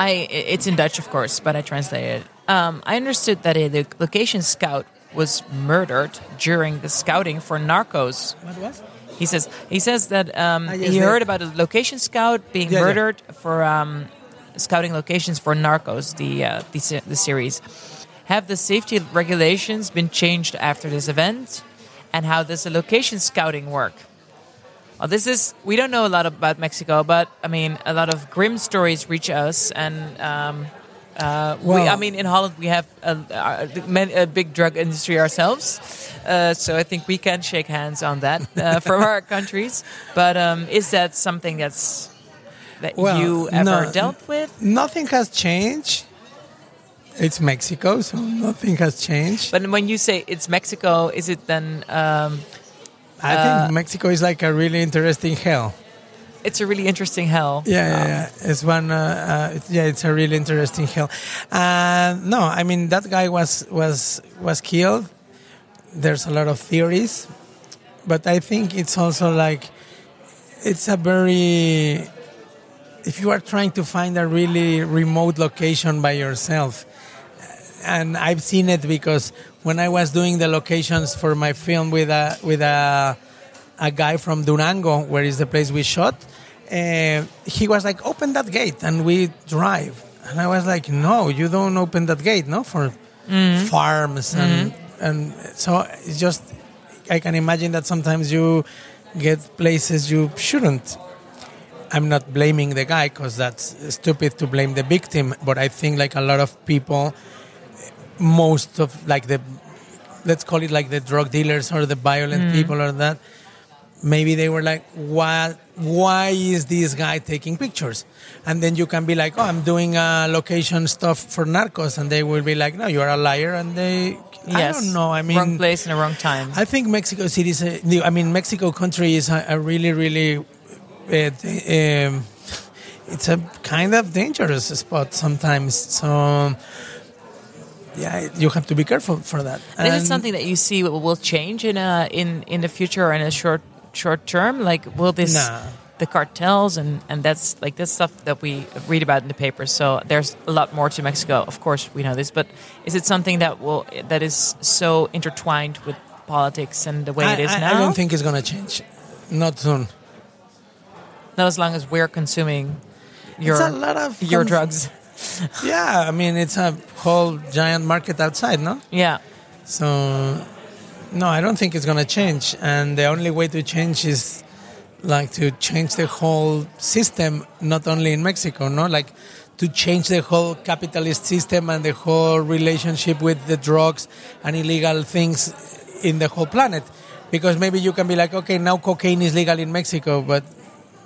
I it's in Dutch, of course, but I translated. it. Um, I understood that a location scout was murdered during the scouting for Narcos. What was? He says he says that um, Ah, yes, he heard about a location scout being Yeah, yeah. murdered for um, scouting locations for Narcos, the uh, the, the series. Have the safety regulations been changed after this event, and how does the location scouting work? Well, this is we don't know a lot about Mexico, but I mean a lot of grim stories reach us, and um, uh, we, I mean in Holland we have a, a, a big drug industry ourselves, uh, so I think we can shake hands on that uh, from our countries. But um, is that something that's that Well, you ever no. dealt with? Nothing has changed. It's Mexico, so nothing has changed. But when you say it's Mexico, is it then? Um, I uh, think Mexico is like a really interesting hell. It's a really interesting hell. Yeah, yeah, yeah. It's one. Uh, uh, yeah, it's a really interesting hell. Uh, no, I mean that guy was was was killed. There's a lot of theories, but I think it's also like it's a very. If you are trying to find a really remote location by yourself, and I've seen it because when I was doing the locations for my film with a with a a guy from Durango, where is the place we shot, uh, he was like, "Open that gate," and we drive. And I was like, "No, you don't open that gate, no, for mm-hmm. farms and mm-hmm. and so it's just I can imagine that sometimes you get places you shouldn't. I'm not blaming the guy because that's stupid to blame the victim, but I think like a lot of people, most of like the, let's call it like the drug dealers or the violent mm-hmm. people or that, maybe they were like, why, why is this guy taking pictures? And then you can be like, oh, I'm doing uh, location stuff for narcos. And they will be like, no, you're a liar. And they, I don't know. I mean, wrong place and the wrong time. I think Mexico City is, a, I mean, Mexico country is a, a really, really, uh, um, it's a kind of dangerous spot sometimes. So, yeah, you have to be careful for that. And is it something that you see will, will change in a in in the future or in a short short term? Like, will this Nah. the cartels and and that's like that's stuff that we read about in the papers. So there's a lot more to Mexico. Of course, we know this, but is it something that will that is so intertwined with politics and the way I, it is I- now? I don't think it's going to change. Not soon. Not as long as we're consuming your it's a lot of your drugs. Yeah, I mean, it's a whole giant market outside, no? Yeah. So, no, I don't think it's going to change. And the only way to change is like to change the whole system, not only in Mexico, no? Like to change the whole capitalist system and the whole relationship with the drugs and illegal things in the whole planet. Because maybe you can be like, okay, now cocaine is legal in Mexico, but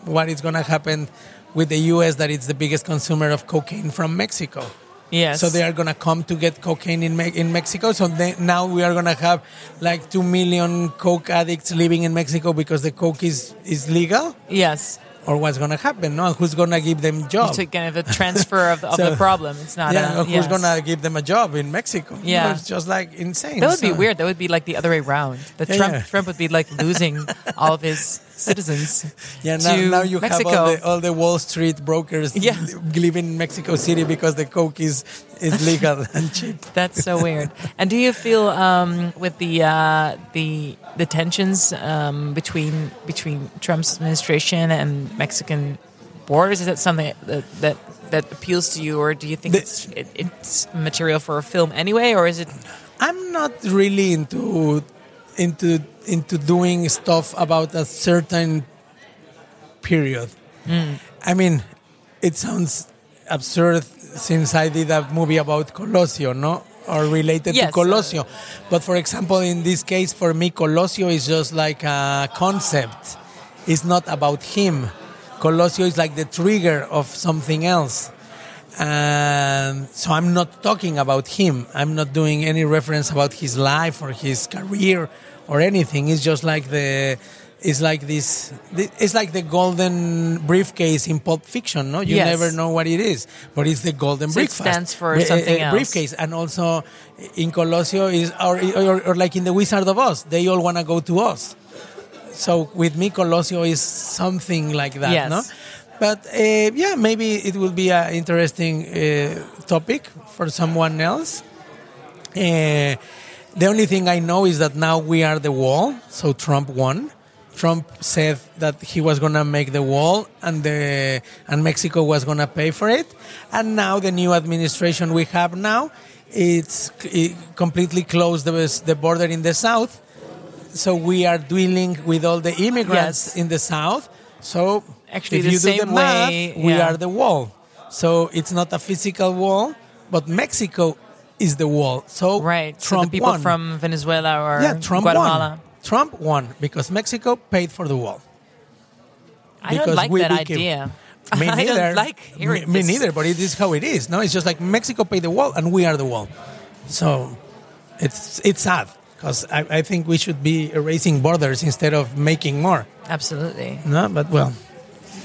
what is going to happen with the US that it's the biggest consumer of cocaine from Mexico? Yes. So they are gonna come to get cocaine in Me- in Mexico. So they, now we are gonna have like two million coke addicts living in Mexico because the coke is is legal. yes. Or what's gonna happen? No, who's gonna give them jobs? It's kind of a transfer of, of So- the problem. It's not yeah, a, who's yes. gonna give them a job in Mexico? Yeah. it's just like insane. That would be weird. That would be like the other way around. The Yeah, Trump yeah. Trump would be like losing all of his citizens. Yeah, now, now you Mexico. have all the, all the Wall Street brokers Yeah. living in Mexico City because the coke is is legal and cheap. That's so weird. And do you feel um, with the uh, the the tensions um, between between Trump's administration and Mexican borders? Is that something that that, that appeals to you, or do you think The- it's it, it's material for a film anyway, or is it? I'm not really into into into doing stuff about a certain period. Hmm. I mean, it sounds absurd since I did a movie about Colosio, no? Or related Yes, to Colosio. but for example, in this case, for me, Colosio is just like a concept. It's not about him. Colosio is like the trigger of something else. And so I'm not talking about him. I'm not doing any reference about his life or his career or anything. It's just like the, it's like this, it's like the golden briefcase in Pulp Fiction, no? You Yes. never know what it is, but it's the golden So it briefcase. stands for Bri- eh, something eh, else. Briefcase. And also in Colosio is, or, or, or like in The Wizard of Oz, they all want to go to Oz. So with me, Colosio is something like that, Yes. no? But uh, yeah, maybe it will be an interesting uh, topic for someone else. Uh, the only thing I know is that now we are the wall, so Trump won. Trump said that he was gonna make the wall, and the and Mexico was gonna pay for it. And now the new administration we have now, it's it completely closed the, the border in the south, so we are dealing with all the immigrants Yes. in the south. So Actually, if the you do the same math, way, we yeah. are the wall. So it's not a physical wall, but Mexico is the wall. So Right. so Trump the people won. from Venezuela or yeah, Trump Guatemala. won. Trump won because Mexico paid for the wall. I don't like we that became- idea. Me I neither. don't like hearing me, me neither. But it is how it is. No, it's just like Mexico paid the wall and we are the wall. So it's it's sad because I, I think we should be erasing borders instead of making more. Absolutely. No, but well,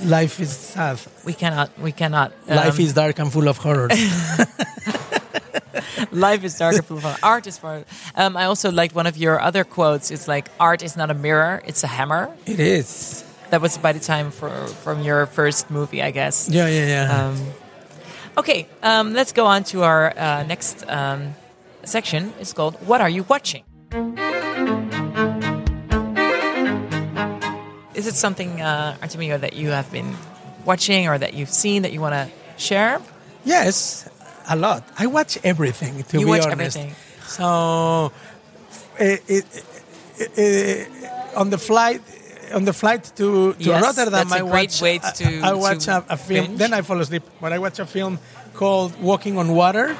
life is sad. We cannot. We cannot. life um, is dark and full of horrors. Life is dark and full of. Art is for. Um, I also liked one of your other quotes. It's like art is not a mirror; it's a hammer. it is. That was by the time for from your first movie, I guess. Yeah, yeah, yeah. Um, okay, um, let's go on to our uh, next um, section. It's called "What Are You Watching." Is it something, uh, Artemio, that you have been watching or that you've seen that you want to share? Yes, a lot. I watch everything. To You be watch honest. everything. So, it, it, it, on the flight, on the flight to, to Yes, Rotterdam, I great watch. way I- to- I, watch a, a film. binge. Then I fall asleep. But I watch a film called Walking on Water.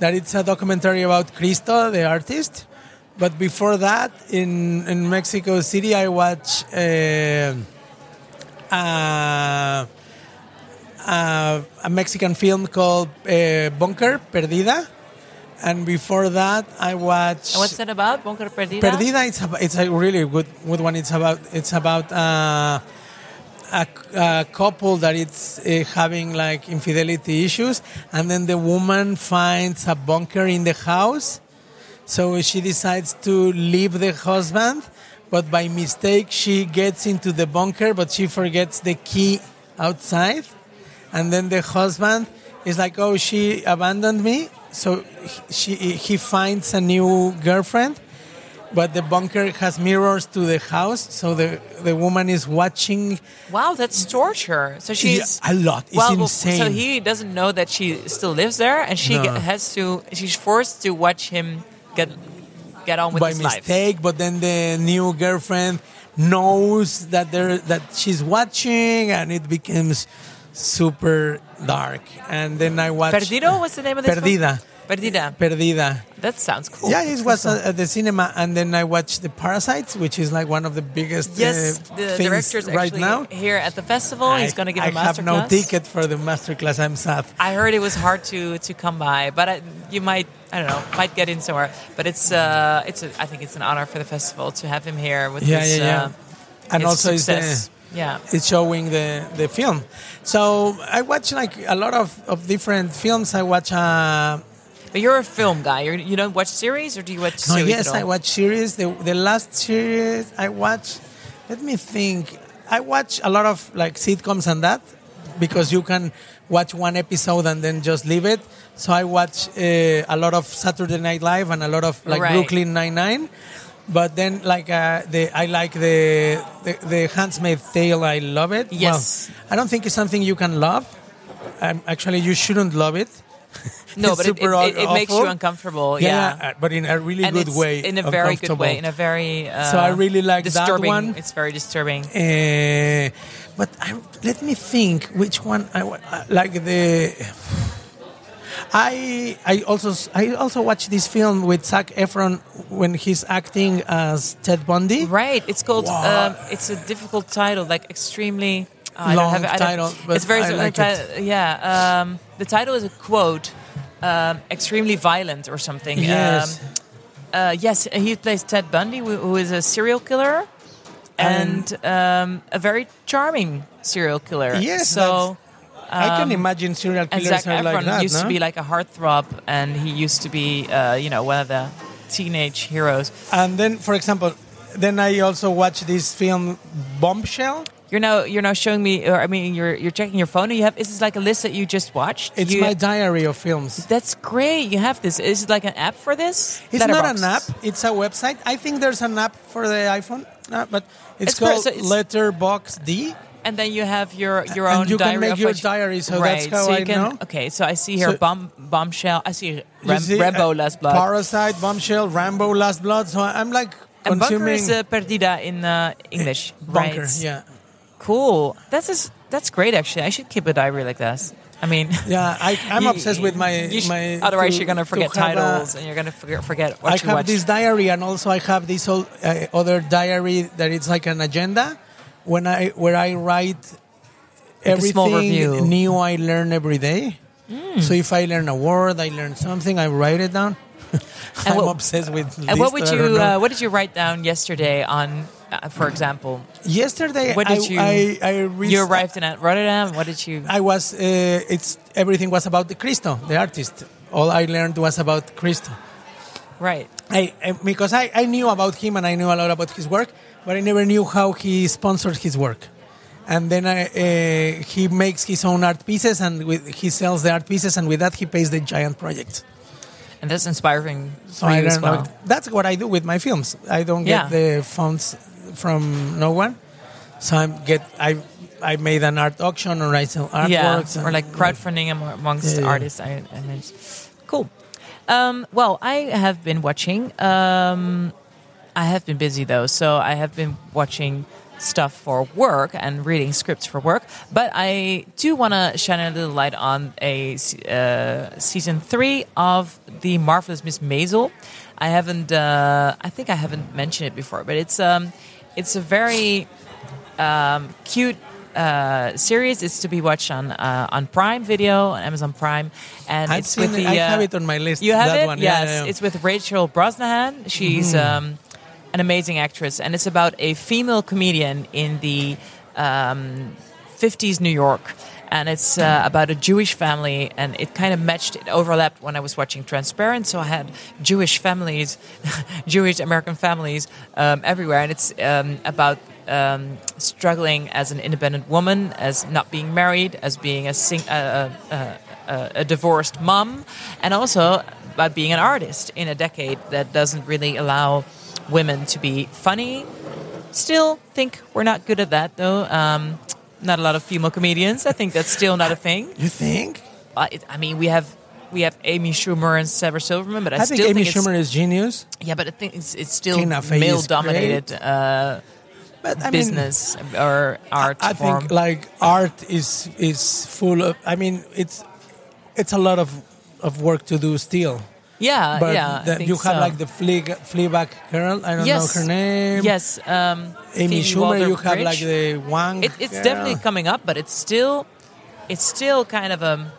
That it's a documentary about Christo, the artist. But before that, in in Mexico City, I watch. Uh, uh, uh, a Mexican film called uh, Bunker Perdida, and before that I watched what's it about? Bunker Perdida? Perdida. It's a, it's a really good good one. It's about it's about uh, a, a couple that it's uh, having like infidelity issues, and then the woman finds a bunker in the house, so she decides to leave the husband, but by mistake she gets into the bunker, but she forgets the key outside, and then the husband is like, "Oh, she abandoned me," so he- she he finds a new girlfriend but the bunker has mirrors to the house, so the the woman is watching Wow, that's torture. So she's Yeah, a lot. It's well, well, insane. So he doesn't know that she still lives there, and she No. has to. She's forced to watch him get get on with by his life. mistake, but then the new girlfriend knows that there that she's watching, and it becomes super dark. And then I watch Perdido. What's the name of this? film? Perdida. Perdida. That sounds cool. Yeah, it was uh, at the cinema, and then I watched The Parasites, which is like one of the biggest Yes, uh, the director's right actually now. here at the festival. He's going to give I a master have no ticket for the masterclass. I'm sad. I heard it was hard to to come by, but I, you might I don't know might get in somewhere. But it's uh it's a, I think it's an honor for the festival to have him here with Yeah, his, yeah, yeah. Uh, and also it's the, yeah. it's showing the, the film. So I watch like a lot of, of different films. I watch. Uh, But you're a film guy. You're, you don't watch series, or do you watch no, series? yes? I watch series. The the last series I watched. Let me think. I watch a lot of like sitcoms and that because you can watch one episode and then just leave it. So I watch uh, a lot of Saturday Night Live and a lot of like Right. Brooklyn Nine Nine. But then, like uh, the, I like the, the the Handmaid's Tale. I love it. Yes. Well, I don't think it's something you can love. Um, actually, you shouldn't love it. No, but it, it, it, makes you uncomfortable. Yeah, Yeah. uh, but in a really and good way. In a very good way. In a very. Uh, So I really like that disturbing. one. It's very disturbing. Uh, but I, let me think which one I uh, like the. I I also I also watched this film with Zac Efron when he's acting as Ted Bundy. Right. It's called. Um, it's a difficult title, like extremely. I don't Long have it- I don't- title, but it's very I sort of like ti- Yeah. Um, the title is a quote. Um, extremely violent or something. Yes. Um, uh, yes, he plays Ted Bundy, who, is a serial killer, and, um, a very charming serial killer. Yes, So. I can imagine serial um, And killers Zac are Efron like that. used no? to be like a heartthrob, and he used to be, uh, you know, one of the teenage heroes. and then, for example, then I also watched this film Bombshell. You're now you're now showing me, or I mean, you're you're checking your phone. And you have is this like a list that you just watched? It's You- my diary of films. That's great. You have this. Is it like an app for this? It's not an app. It's a website. I think there's an app for the iPhone, uh, but it's, It's called so it's- Letterboxd. And then you have your your And own you can make your diary, so right. that's how so I can, know. Okay, so I see here So- bomb bombshell. I see, Ram, see, Rambo uh, Last Blood. Parasite, Bombshell, Rambo, Last Blood. So I'm like and bunker is uh, perdida in uh, English. bunker. Right. Yeah, Cool. That's just, that's great. Actually, I should keep a diary like this. I mean, yeah. I, I'm you- obsessed with my. you should- my otherwise, to- you're gonna forget have a- titles and you're gonna forget, forget what I you have watched. this diary, and also I have this old, uh, other diary that it's like an agenda, when I where I write everything new I learn every day. So if I learn a word, I learn something, I write it down. I'm what- obsessed with. and what would you uh, what did you write down yesterday on, uh, for example, Yesterday, what did I, you- I, I re- you arrived in Rotterdam? What did you? I was. Uh, it's everything was about the Christo, the artist. All I learned was about Christo. Right. I, I because I, I knew about him and I knew a lot about his work, but I never knew how he sponsored his work. And then I, uh, he makes his own art pieces and with, he sells the art pieces, and with that he pays the giant project. And that's inspiring So I learned well. that's what I do with my films. I don't Yeah. get the funds from no one, so I get I I made an art auction or I sell yeah, artworks or like crowdfunding am- amongst Yeah, yeah. artists. I, I mean, cool. Um, well, I have been watching. Um, I have been busy though, so I have been watching stuff for work and reading scripts for work. But I do want to shine a little light on a uh, season three of the marvelous Miss Maisel. I haven't. Uh, I think I haven't mentioned it before, but it's um, it's a very um, cute uh, series. It's to be watched on uh, on Prime Video, on Amazon Prime, and I've it's with it. the. I uh, have it on my list. You have that it? One. Yes, yeah, yeah. it's with Rachel Brosnahan. She's um, an amazing actress, and it's about a female comedian in the um, 50s New York. And it's uh, about a Jewish family, and it kind of matched, it overlapped when I was watching Transparent. So I had Jewish families, Jewish American families um, everywhere. And it's um, about um, struggling as an independent woman, as not being married, as being a, sing- uh, uh, a divorced mom, and also about being an artist in a decade that doesn't really allow women to be funny. Still think we're not good at that though. Not a lot of female comedians. I think that's still not a thing. You think? It, I mean, we have we have Amy Schumer and Sarah Silverman, but I, I, still think Amy it's, Schumer is genius. Yeah, but I think it's, it's still Tina Fey is male dominated uh, But I mean, business or art I form. think like art is is full of. I mean, it's it's a lot of of work to do still. Yeah, But yeah. I the- think you have so. like the Fleabag, Fleabag girl. I don't yes, know her name. Yes, um, Amy Phoebe Schumer. You have like the Wang. It, it's girl. definitely coming up, but it's still, it's still kind of a.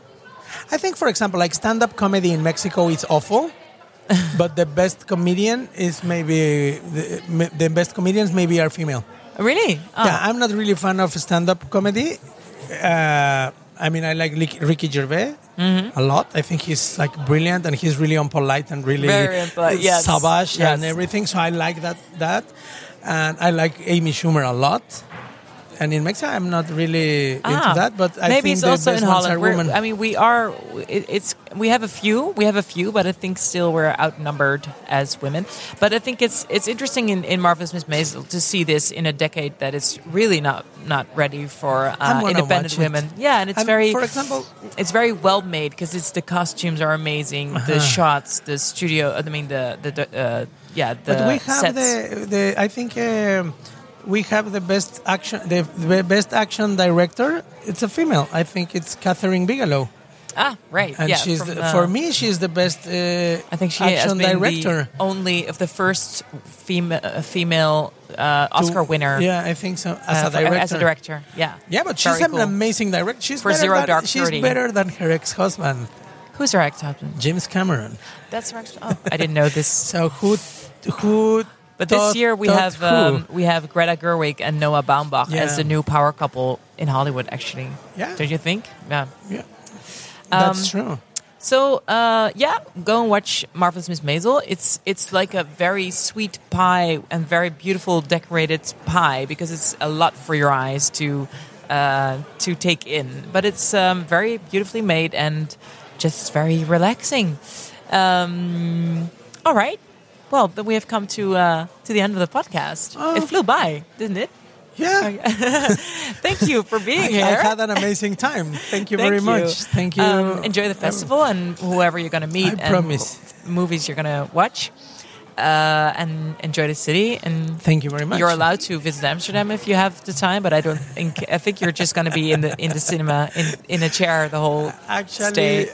I think, for example, like stand-up comedy in Mexico is awful, but the best comedian is maybe the, the best comedians maybe are female. Really? Oh. Yeah, I'm not really a fan of stand-up comedy. Uh, I mean, I like Ricky Gervais Mm-hmm. a lot. I think he's like brilliant and he's really unpolite and really unpolite, yes. savage and everything. So I like that. That, and I like Amy Schumer a lot. And in Mexico, I'm not really into Ah, that. But I maybe think it's also in Holland. women. I mean, we are. It, it's we have a few. We have a few, but I think still we're outnumbered as women. But I think it's it's interesting in, in Marvelous Miss Maisel to see this in a decade that is really not not ready for uh, independent watch it. women. Yeah, and it's And very. for example, it's very well made because it's the costumes are amazing, Uh-huh. the shots, the studio. I mean, the the, the uh, yeah, the but we have sets. the the I think um, we have the best action the, the best action director. It's a female. I think it's Kathryn Bigelow, ah right, and yeah. she's the, uh, for me she's the best. Uh, I think she action director. the only of the first female female uh, Oscar winner. Yeah, I think so. As uh, a for- director. as a director, yeah. Yeah, but she's Very an amazing director. She's For Zero than, Dark She's better than her ex-husband, Who's her ex-husband? James Cameron. That's her ex. Oh, I didn't know this. So who, who? But this year we have um, we have Greta Gerwig and Noah Baumbach Yeah. as the new power couple in Hollywood. Actually, Yeah. don't you think? Yeah. yeah, Um, that's true. So uh, yeah, go and watch Marvelous Miss Maisel. It's it's like a very sweet pie and very beautiful decorated pie because it's a lot for your eyes to uh, to take in. But it's um, very beautifully made and just very relaxing. Um, all right. Well, then we have come to uh, to the end of the podcast. Oh. It flew by, didn't it? Yeah, Thank you for being I, here. I had an amazing time. Thank you Thank very you. much. Thank you. Um, enjoy the festival and whoever you're going to meet. I and promise. movies you're going to watch. Uh, and enjoy the city. And Thank you very much. you're allowed to visit Amsterdam if you have the time. But I don't think I think you're just going to be in the in the cinema in in a chair the whole Actually, stay.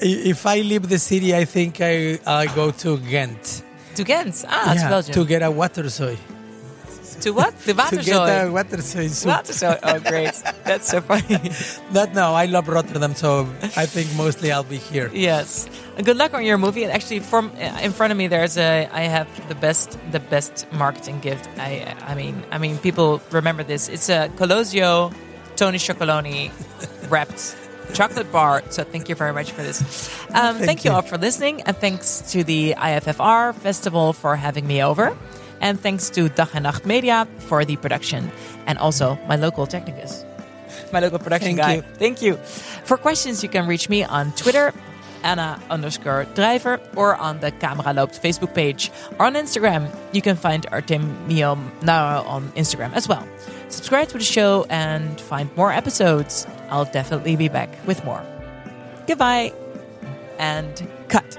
if I leave the city, I think I I'll go to Ghent. To Ghent. Ah, Yeah, Belgium. to get a water soy. To what? To To get a water soy soup. Waterzooi. Oh, great. That's so funny. That no, I love Rotterdam, so I think mostly I'll be here. Yes. Good luck on your movie. And actually, from in front of me, there's a. I have the best, the best marketing gift. I, I mean, I mean, people remember this. It's a Colosio Tony Chocolonely wrapped chocolate bar. So thank you very much for this. Um, thank, you you. all for listening, and thanks to the IFFR Festival for having me over, and thanks to Dag en Nacht Media for the production, and also my local technicus my local production Thank guy. you. Thank you. For questions, you can reach me on Twitter, Anna underscore Drijver, or on the Camera Loopt Facebook page. Or on Instagram, you can find Artemio Narro on Instagram as well. Subscribe to the show and find more episodes. I'll definitely be back with more. Goodbye and cut.